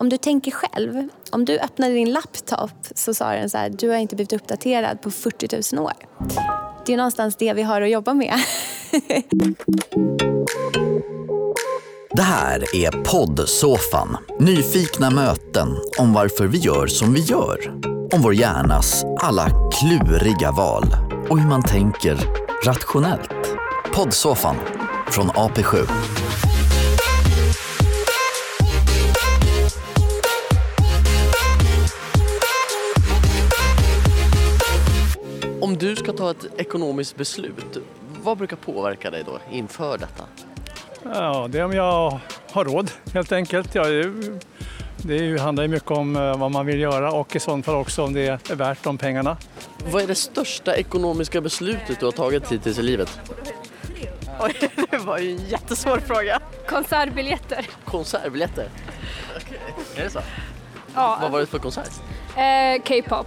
Om du tänker själv, om du öppnade din laptop så sa den så här, du har inte blivit uppdaterad på 40 000 år. Det är någonstans det vi har att jobba med. Det här är poddsoffan. Nyfikna möten om varför vi gör som vi gör. Om vår hjärnas alla kluriga val och hur man tänker rationellt. Poddsoffan från AP7. Om du ska ta ett ekonomiskt beslut, vad brukar påverka dig då inför detta? Ja, det är om jag har råd helt enkelt. Ja, det- det handlar ju mycket om eh, vad man vill göra och i sånt fall också om det är värt de pengarna. Vad är det största ekonomiska beslutet du har tagit hittills i livet? Oj, det var ju en jättesvår fråga. Konsertbiljetter. Konsertbiljetter? Är det så? Ja, Vad var det för konsert? eh, K-pop.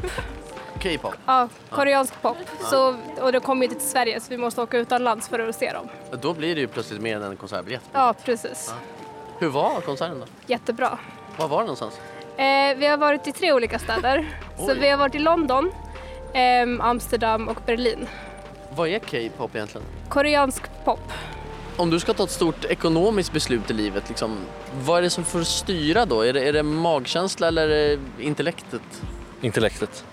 K-pop? Ja, koreansk pop. Så, och det kommer inte till Sverige så vi måste åka utomlands för att se dem. Då blir det ju plötsligt mer än en konsertbiljett. Ja, precis. Hur var konserten då? Jättebra. Var var det någonstans? Eh, vi har varit i tre olika städer. så vi har varit i London, ehm, Amsterdam och Berlin. Vad är K-pop egentligen? Koreansk pop. Om du ska ta ett stort ekonomiskt beslut i livet, liksom, vad är det som får styra då? Är det, är det magkänsla eller är det intellektet? intellektet.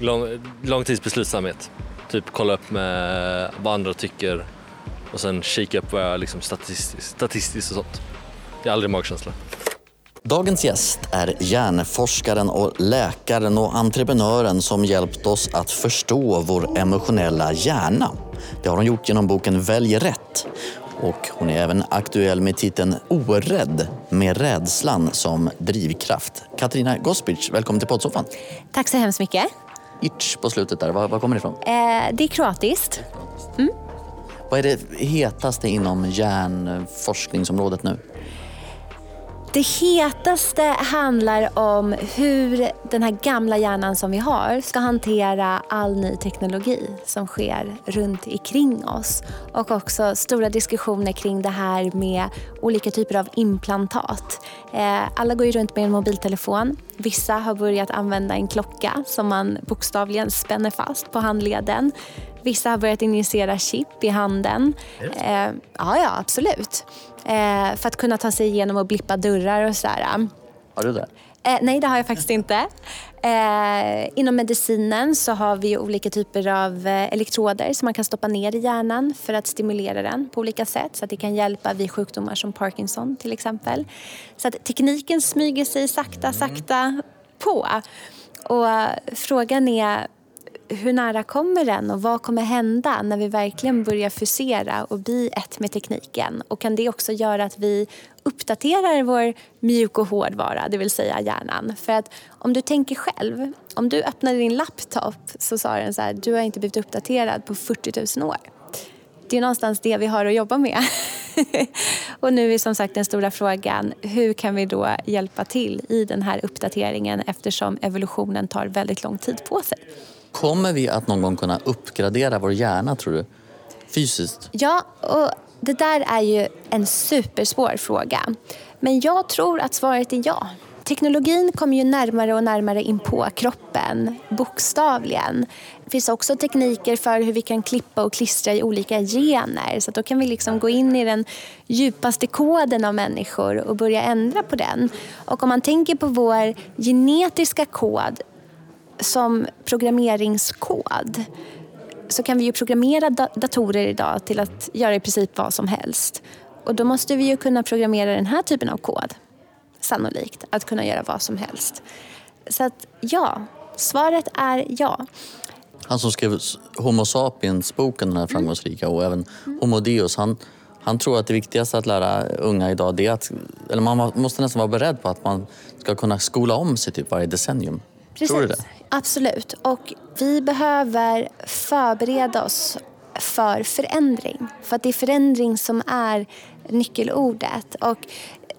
Lång, långtidsbeslutsamhet. Typ kolla upp med vad andra tycker och sen kika upp vad jag liksom statistiskt, statistiskt och sånt. Det är aldrig magkänsla. Dagens gäst är hjärnforskaren och läkaren och entreprenören som hjälpt oss att förstå vår emotionella hjärna. Det har hon gjort genom boken Välj rätt. Och hon är även aktuell med titeln Orädd med rädslan som drivkraft. Katarina Gospic, välkommen till poddsoffan. Tack så hemskt mycket. Itch på slutet där, var, var kommer det ifrån? Eh, det är kroatiskt. Vad är det hetaste inom hjärnforskningsområdet nu? Det hetaste handlar om hur den här gamla hjärnan som vi har ska hantera all ny teknologi som sker runt omkring oss. Och också stora diskussioner kring det här med olika typer av implantat. Eh, alla går ju runt med en mobiltelefon. Vissa har börjat använda en klocka som man bokstavligen spänner fast på handleden. Vissa har börjat injicera chip i handen. Eh, ja, ja, absolut. Eh, för att kunna ta sig igenom och blippa dörrar och sådär. Har du det? Eh, nej, det har jag faktiskt inte. Eh, inom medicinen så har vi olika typer av eh, elektroder som man kan stoppa ner i hjärnan för att stimulera den på olika sätt så att det kan hjälpa vid sjukdomar som Parkinson till exempel. Så att tekniken smyger sig sakta, sakta på. Och frågan är hur nära kommer den och vad kommer hända när vi verkligen börjar fusera och bli ett med tekniken? Och kan det också göra att vi uppdaterar vår mjuk och hårdvara, det vill säga hjärnan? För att om du tänker själv, om du öppnade din laptop så sa den så här, du har inte blivit uppdaterad på 40 000 år. Det är någonstans det vi har att jobba med. och nu är som sagt den stora frågan, hur kan vi då hjälpa till i den här uppdateringen eftersom evolutionen tar väldigt lång tid på sig? Kommer vi att någon gång kunna uppgradera vår hjärna tror du? Fysiskt? Ja, och det där är ju en supersvår fråga. Men jag tror att svaret är ja. Teknologin kommer ju närmare och närmare in på kroppen, bokstavligen. Det finns också tekniker för hur vi kan klippa och klistra i olika gener. Så att då kan vi liksom gå in i den djupaste koden av människor och börja ändra på den. Och om man tänker på vår genetiska kod som programmeringskod så kan vi ju programmera da- datorer idag till att göra i princip vad som helst. Och då måste vi ju kunna programmera den här typen av kod, sannolikt, att kunna göra vad som helst. Så att ja, svaret är ja. Han som skrev Homo sapiens-boken, den här framgångsrika, och även Homo Deus, han, han tror att det viktigaste att lära unga idag, det är att, eller man måste nästan vara beredd på att man ska kunna skola om sig typ varje decennium. Tror du det? Absolut. Och vi behöver förbereda oss för förändring. För att det är förändring som är nyckelordet. Och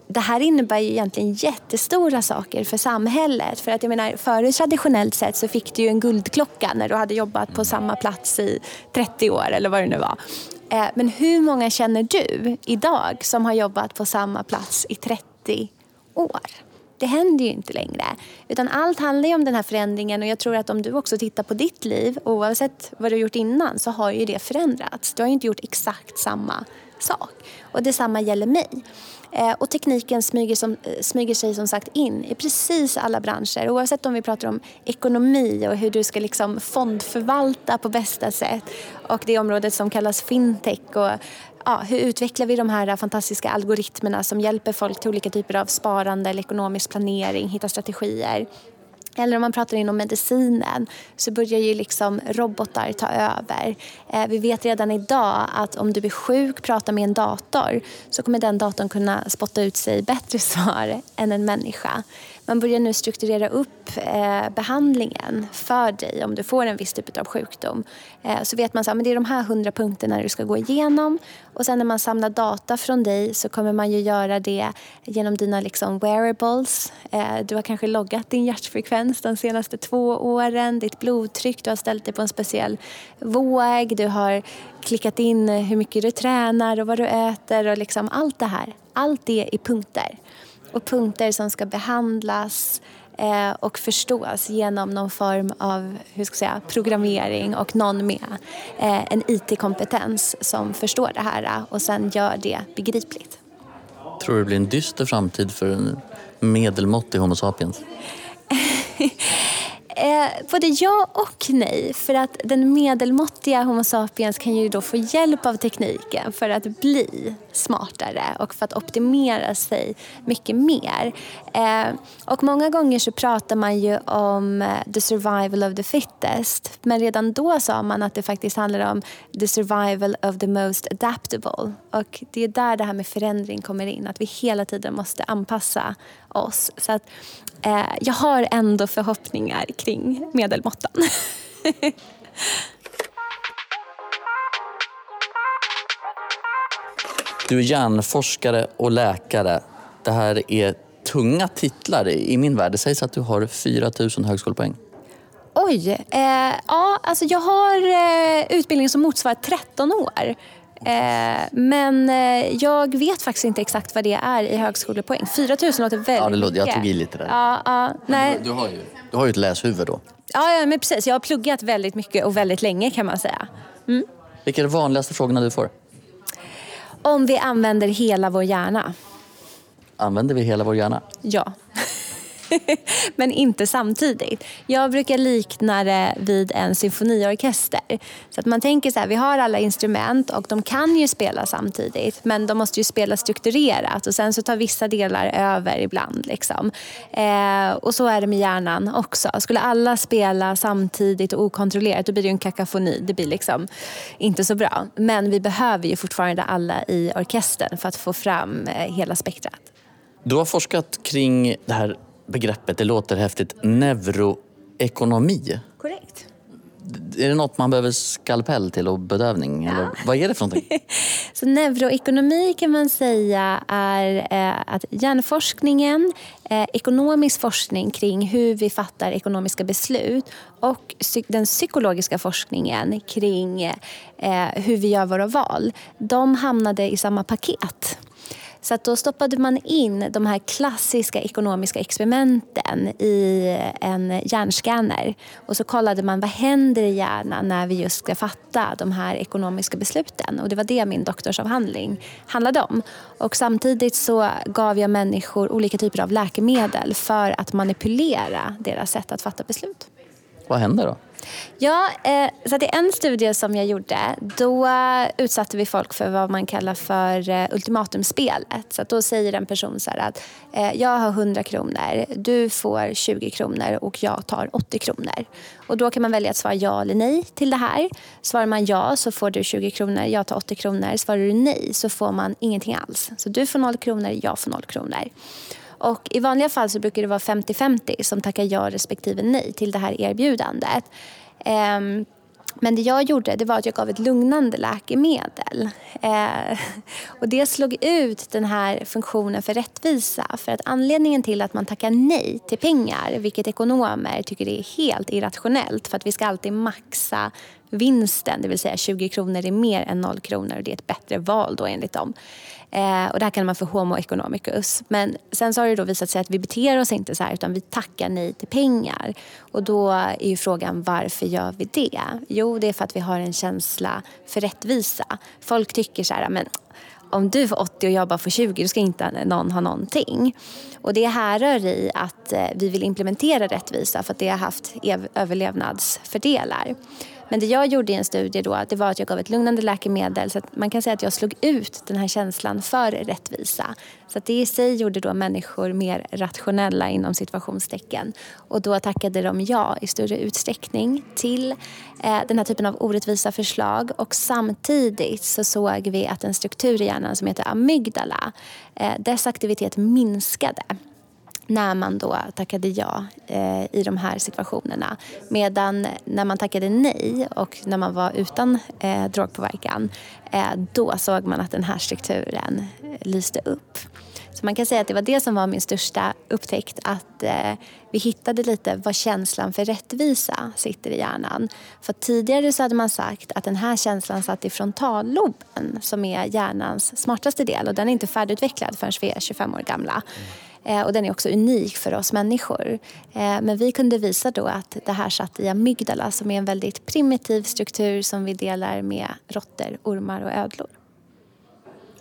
det här innebär ju egentligen jättestora saker för samhället. För att jag menar, förut traditionellt sett så fick du ju en guldklocka när du hade jobbat på samma plats i 30 år eller vad det nu var. Eh, Men hur många känner du idag som har jobbat på samma plats i 30 år? Det händer ju inte längre. Utan allt handlar ju om den här förändringen och jag tror att om du också tittar på ditt liv, oavsett vad du har gjort innan, så har ju det förändrats. Du har ju inte gjort exakt samma sak. Och detsamma gäller mig. Eh, och tekniken smyger, som, eh, smyger sig som sagt in i precis alla branscher. Oavsett om vi pratar om ekonomi och hur du ska liksom fondförvalta på bästa sätt och det området som kallas fintech och ja, hur utvecklar vi de här fantastiska algoritmerna som hjälper folk till olika typer av sparande eller ekonomisk planering, hitta strategier. Eller om man pratar inom medicinen så börjar ju liksom robotar ta över. Eh, vi vet redan idag att om du är sjuk, pratar med en dator så kommer den datorn kunna spotta ut sig bättre svar än en människa. Man börjar nu strukturera upp eh, behandlingen för dig om du får en viss typ av sjukdom. Eh, så vet man att det är de här hundra punkterna du ska gå igenom och sen när man samlar data från dig så kommer man ju göra det genom dina liksom wearables. Eh, du har kanske loggat din hjärtfrekvens de senaste två åren, ditt blodtryck, du har ställt dig på en speciell våg, du har klickat in hur mycket du tränar och vad du äter och liksom allt det här. Allt det i punkter och punkter som ska behandlas eh, och förstås genom någon form av hur ska jag säga, programmering och någon med eh, en IT-kompetens som förstår det här eh, och sen gör det begripligt. Tror du det blir en dyster framtid för en medelmåttig Homo sapiens? Eh, både ja och nej. För att den medelmåttiga Homo sapiens kan ju då få hjälp av tekniken för att bli smartare och för att optimera sig mycket mer. Eh, och många gånger så pratar man ju om eh, the survival of the fittest. Men redan då sa man att det faktiskt handlar om the survival of the most adaptable. Och det är där det här med förändring kommer in. Att vi hela tiden måste anpassa oss. Så att eh, jag har ändå förhoppningar kring medelmåttan. Du är hjärnforskare och läkare. Det här är tunga titlar i min värld. Det sägs att du har 4 000 högskolepoäng. Oj! Eh, ja, alltså jag har eh, utbildning som motsvarar 13 år. Eh, men eh, jag vet faktiskt inte exakt vad det är i högskolepoäng. 4 000 låter väldigt Ja, det låter, jag mycket. tog i lite där. Ja, ja, nej. Du, har ju, du har ju ett läshuvud då. Ja, ja, men precis. Jag har pluggat väldigt mycket och väldigt länge kan man säga. Vilka är de vanligaste frågorna du får? Om vi använder hela vår hjärna. Använder vi hela vår hjärna? Ja. Men inte samtidigt. Jag brukar likna det vid en symfoniorkester. Så att man tänker så här, vi har alla instrument och de kan ju spela samtidigt men de måste ju spela strukturerat och sen så tar vissa delar över ibland. Liksom. Eh, och så är det med hjärnan också. Skulle alla spela samtidigt och okontrollerat då blir det ju en kakafoni. Det blir liksom inte så bra. Men vi behöver ju fortfarande alla i orkestern för att få fram eh, hela spektrat. Du har forskat kring det här begreppet, det låter häftigt, neuroekonomi. Korrekt. Är det något man behöver skalpell till och bedövning? Eller vad är det för någonting? Så neuroekonomi kan man säga är eh, att hjärnforskningen, eh, ekonomisk forskning kring hur vi fattar ekonomiska beslut och den psykologiska forskningen kring eh, hur vi gör våra val, de hamnade i samma paket. Så att då stoppade man in de här klassiska ekonomiska experimenten i en hjärnskanner Och så kollade man vad händer i hjärnan när vi just ska fatta de här ekonomiska besluten. Och det var det min doktorsavhandling handlade om. Och samtidigt så gav jag människor olika typer av läkemedel för att manipulera deras sätt att fatta beslut. vad händer då? Ja, eh, så att i en studie som jag gjorde då utsatte vi folk för vad man kallar för eh, ultimatumspelet. Så att då säger en person så här att eh, jag har 100 kronor, du får 20 kronor och jag tar 80 kronor. Och då kan man välja att svara ja eller nej till det här. Svarar man ja så får du 20 kronor, jag tar 80 kronor. Svarar du nej så får man ingenting alls. Så du får 0 kronor, jag får 0 kronor. Och I vanliga fall så brukar det vara 50-50 som tackar ja respektive nej till det här erbjudandet. Um, men det jag gjorde det var att jag gav ett lugnande läkemedel. Eh, och det slog ut den här funktionen för rättvisa. För att anledningen till att man tackar nej till pengar, vilket ekonomer tycker är helt irrationellt för att vi ska alltid maxa vinsten, det vill säga 20 kronor är mer än 0 kronor och det är ett bättre val då enligt dem. Eh, och det här kallar man för homo economicus. Men sen så har det då visat sig att vi beter oss inte så här utan vi tackar nej till pengar. Och då är ju frågan varför gör vi det? Jo, det är för att vi har en känsla för rättvisa. Folk tycker så här, men om du får 80 och jag bara får 20 då ska inte någon ha någonting. Och det härrör i att eh, vi vill implementera rättvisa för att det har haft överlevnadsfördelar. Men det jag gjorde i en studie då, det var att jag gav ett lugnande läkemedel så att man kan säga att jag slog ut den här känslan för rättvisa. Så att det i sig gjorde då människor mer rationella inom situationstecken. Och då tackade de ja i större utsträckning till eh, den här typen av orättvisa förslag och samtidigt så såg vi att en struktur i hjärnan som heter amygdala, eh, dess aktivitet minskade när man då tackade ja eh, i de här situationerna. Medan när man tackade nej och när man var utan eh, drogpåverkan eh, då såg man att den här strukturen eh, lyste upp. Så man kan säga att det var det som var min största upptäckt att eh, vi hittade lite var känslan för rättvisa sitter i hjärnan. För tidigare så hade man sagt att den här känslan satt i frontalloben som är hjärnans smartaste del och den är inte färdigutvecklad förrän vi är 25 år gamla. Eh, och den är också unik för oss människor. Eh, men vi kunde visa då att det här satt i amygdala som är en väldigt primitiv struktur som vi delar med råttor, ormar och ödlor.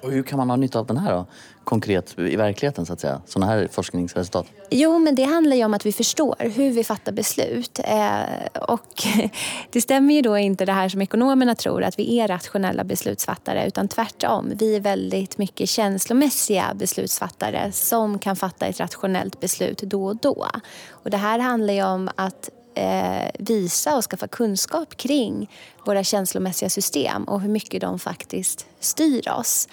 Och hur kan man ha nytta av den här då? konkret i verkligheten så att säga? Sådana här forskningsresultat? Jo, men det handlar ju om att vi förstår hur vi fattar beslut. Eh, och det stämmer ju då inte det här som ekonomerna tror att vi är rationella beslutsfattare utan tvärtom. Vi är väldigt mycket känslomässiga beslutsfattare som kan fatta ett rationellt beslut då och då. Och det här handlar ju om att eh, visa och skaffa kunskap kring våra känslomässiga system och hur mycket de faktiskt styr oss.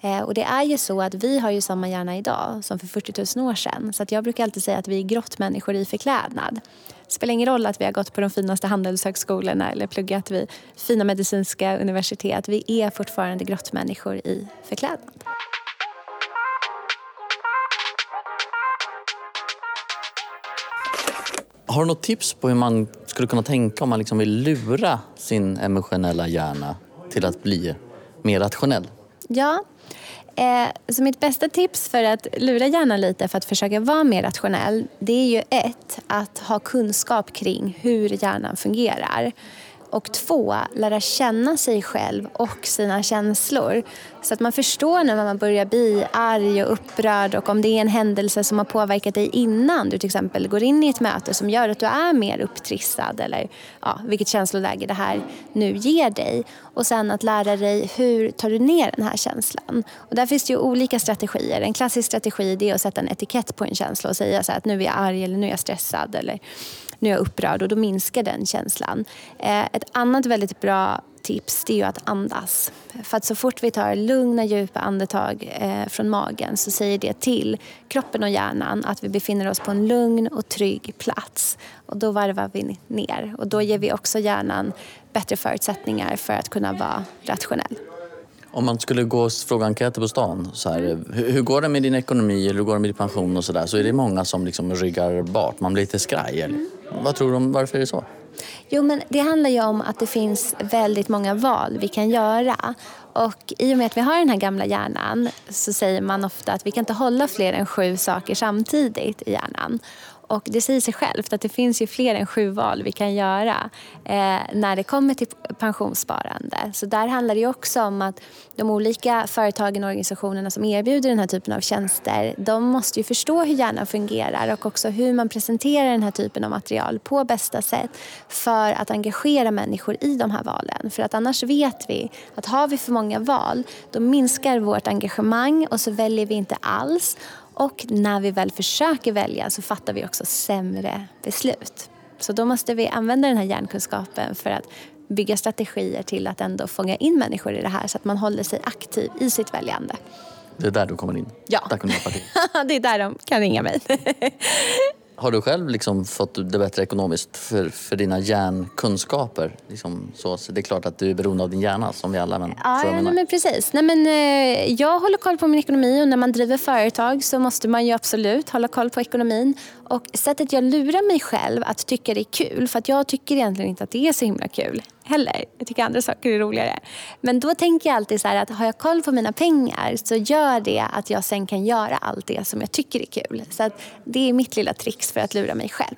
Eh, och det är ju så att vi har ju samma hjärna idag som för 40 000 år sedan. Så att jag brukar alltid säga att vi är grottmänniskor i förklädnad. Det spelar ingen roll att vi har gått på de finaste handelshögskolorna eller pluggat vid fina medicinska universitet. Vi är fortfarande grottmänniskor i förklädnad. Har du något tips på hur man skulle kunna tänka om man liksom vill lura sin emotionella hjärna till att bli mer rationell? Ja, eh, så mitt bästa tips för att lura hjärnan lite för att försöka vara mer rationell det är ju ett, att ha kunskap kring hur hjärnan fungerar. Och två, lära känna sig själv och sina känslor. Så att man förstår när man börjar bli arg och upprörd och om det är en händelse som har påverkat dig innan du till exempel går in i ett möte som gör att du är mer upptrissad eller ja, vilket känsloläge det här nu ger dig. Och sen att lära dig hur tar du ner den här känslan. Och där finns det ju olika strategier. En klassisk strategi är att sätta en etikett på en känsla och säga så att nu är jag arg eller nu är jag stressad eller nu är jag upprörd och då minskar den känslan. Eh, ett annat väldigt bra tips det är att andas. För att så fort vi tar lugna djupa andetag eh, från magen så säger det till kroppen och hjärnan att vi befinner oss på en lugn och trygg plats. Och då varvar vi ner och då ger vi också hjärnan bättre förutsättningar för att kunna vara rationell. Om man skulle gå och fråga enkäter på stan, så här, hur, går det med din ekonomi eller hur går det med din pension och sådär, så är det många som liksom ryggar bort. Man blir lite skraj. Mm. Vad tror du om varför är det så? Jo, men det handlar ju om att det finns väldigt många val vi kan göra. Och i och med att vi har den här gamla hjärnan så säger man ofta att vi kan inte hålla fler än sju saker samtidigt i hjärnan. Och det säger sig självt att det finns ju fler än sju val vi kan göra eh, när det kommer till pensionssparande. Så där handlar det också om att de olika företagen och organisationerna som erbjuder den här typen av tjänster de måste ju förstå hur hjärnan fungerar och också hur man presenterar den här typen av material på bästa sätt för att engagera människor i de här valen. För att annars vet vi att har vi för många val då minskar vårt engagemang och så väljer vi inte alls och när vi väl försöker välja så fattar vi också sämre beslut. Så då måste vi använda den här hjärnkunskapen för att bygga strategier till att ändå fånga in människor i det här så att man håller sig aktiv i sitt väljande. Det är där du kommer in? Ja. Där det är där de kan ringa mig. Har du själv liksom fått det bättre ekonomiskt för, för dina hjärnkunskaper? Liksom så, så det är klart att du är beroende av din hjärna som vi alla. Men, ja, ja nej, men precis. Nej, men, eh, jag håller koll på min ekonomi och när man driver företag så måste man ju absolut hålla koll på ekonomin. Och sättet jag lurar mig själv att tycka det är kul, för att jag tycker egentligen inte att det är så himla kul heller. Jag tycker andra saker är roligare. Men då tänker jag alltid så här att har jag koll på mina pengar så gör det att jag sen kan göra allt det som jag tycker är kul. Så att det är mitt lilla trix för att lura mig själv.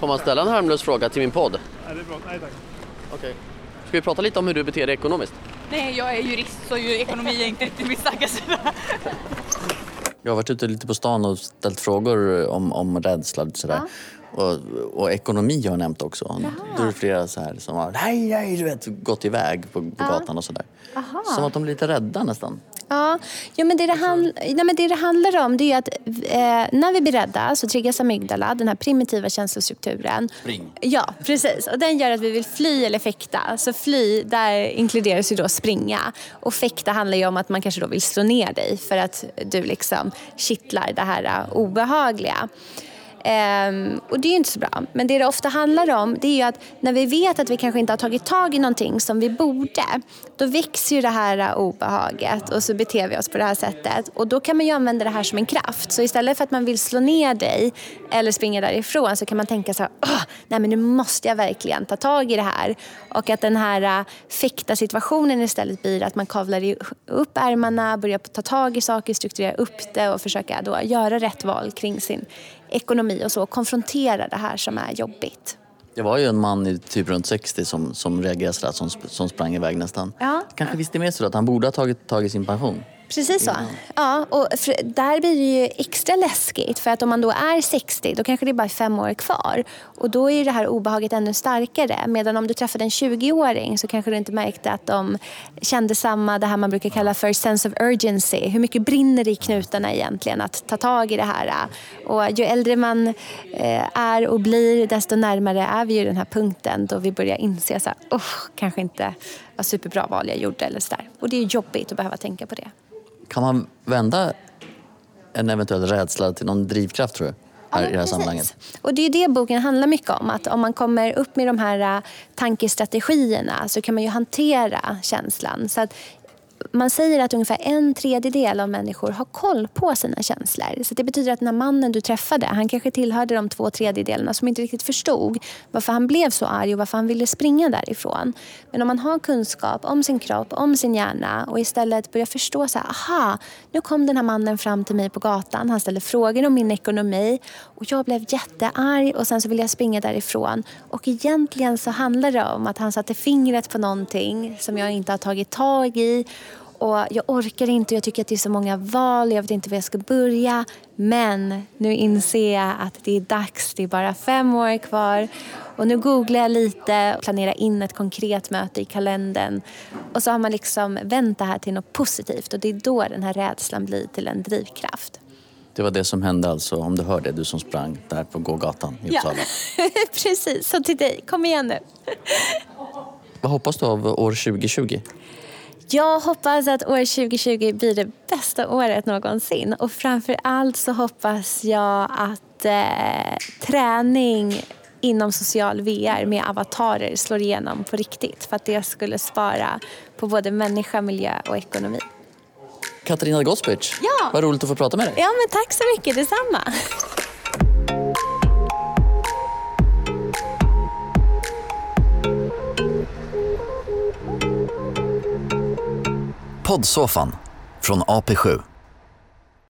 Får man ställa en harmlös fråga till min podd? Nej, det är bra. Nej, tack. Okej. Ska vi prata lite om hur du beter dig ekonomiskt? Nej, jag är jurist så ju ekonomi är inte riktigt min starka sida. Jag har varit ute lite på stan och ställt frågor om, om rädsla och sådär. Och, och ekonomi har jag nämnt också. Då är det flera så här som har nej, nej, du vet, gått iväg på, på gatan och sådär. Som att de blir lite rädda nästan. Ja, ja men, det det, handl- nej, men det det handlar om det är att eh, när vi blir rädda så triggas amygdala, den här primitiva känslostrukturen. Spring. Ja, precis. Och den gör att vi vill fly eller fäkta. Så fly, där inkluderas ju då springa. Och fäkta handlar ju om att man kanske då vill slå ner dig för att du liksom kittlar det här eh, obehagliga. Ehm, och det är ju inte så bra. Men det det ofta handlar om det är ju att när vi vet att vi kanske inte har tagit tag i någonting som vi borde, då växer ju det här obehaget och så beter vi oss på det här sättet. Och då kan man ju använda det här som en kraft. Så istället för att man vill slå ner dig eller springa därifrån så kan man tänka så här, nej men nu måste jag verkligen ta tag i det här. Och att den här äh, fäkta situationen istället blir att man kavlar upp ärmarna, börjar ta tag i saker, strukturera upp det och försöka då göra rätt val kring sin ekonomi och så. Konfrontera det här som är jobbigt. Det var ju en man i typ runt 60 som, som reagerade sådär, som, som sprang iväg nästan. Ja. Kanske visste med sig att han borde ha tagit tag i sin pension. Precis så. Ja, och där blir det ju extra läskigt för att om man då är 60 då kanske det är bara fem år kvar. Och då är det här obehaget ännu starkare. Medan om du träffade en 20-åring så kanske du inte märkte att de kände samma, det här man brukar kalla för sense of urgency. Hur mycket brinner det i knutarna egentligen att ta tag i det här? Och ju äldre man eh, är och blir desto närmare är vi ju den här punkten då vi börjar inse så här, oh, kanske inte var superbra val jag gjorde eller så där. Och det är jobbigt att behöva tänka på det. Kan man vända en eventuell rädsla till någon drivkraft tror du? Här, Ja, I det här sammanhanget. Och det är det boken handlar mycket om. Att om man kommer upp med de här äh, tankestrategierna så kan man ju hantera känslan. Så att man säger att ungefär en tredjedel av människor har koll på sina känslor. Så det betyder att den här mannen du träffade, han kanske tillhörde de två tredjedelarna som inte riktigt förstod varför han blev så arg och varför han ville springa därifrån. Men om man har kunskap om sin kropp, om sin hjärna och istället börjar förstå så här, aha, nu kom den här mannen fram till mig på gatan. Han ställde frågor om min ekonomi och jag blev jättearg och sen så ville jag springa därifrån. Och egentligen så handlar det om att han satte fingret på någonting som jag inte har tagit tag i och jag orkar inte, jag tycker att det är så många val, jag vet inte var jag ska börja. Men nu inser jag att det är dags, det är bara fem år kvar. Och nu googlar jag lite och planerar in ett konkret möte i kalendern. Och så har man liksom vänt det här till något positivt och det är då den här rädslan blir till en drivkraft. Det var det som hände alltså, om du hör det, du som sprang där på gågatan i Uppsala. Precis, så till dig. Kom igen nu. Vad hoppas du av år 2020? Jag hoppas att år 2020 blir det bästa året någonsin. Och framför allt så hoppas jag att eh, träning inom social VR med avatarer slår igenom på riktigt. För att det skulle spara på både människa, miljö och ekonomi. Katarina Gospic, Ja. vad roligt att få prata med dig. Ja, men tack så mycket. Detsamma. Poddsoffan från AP7.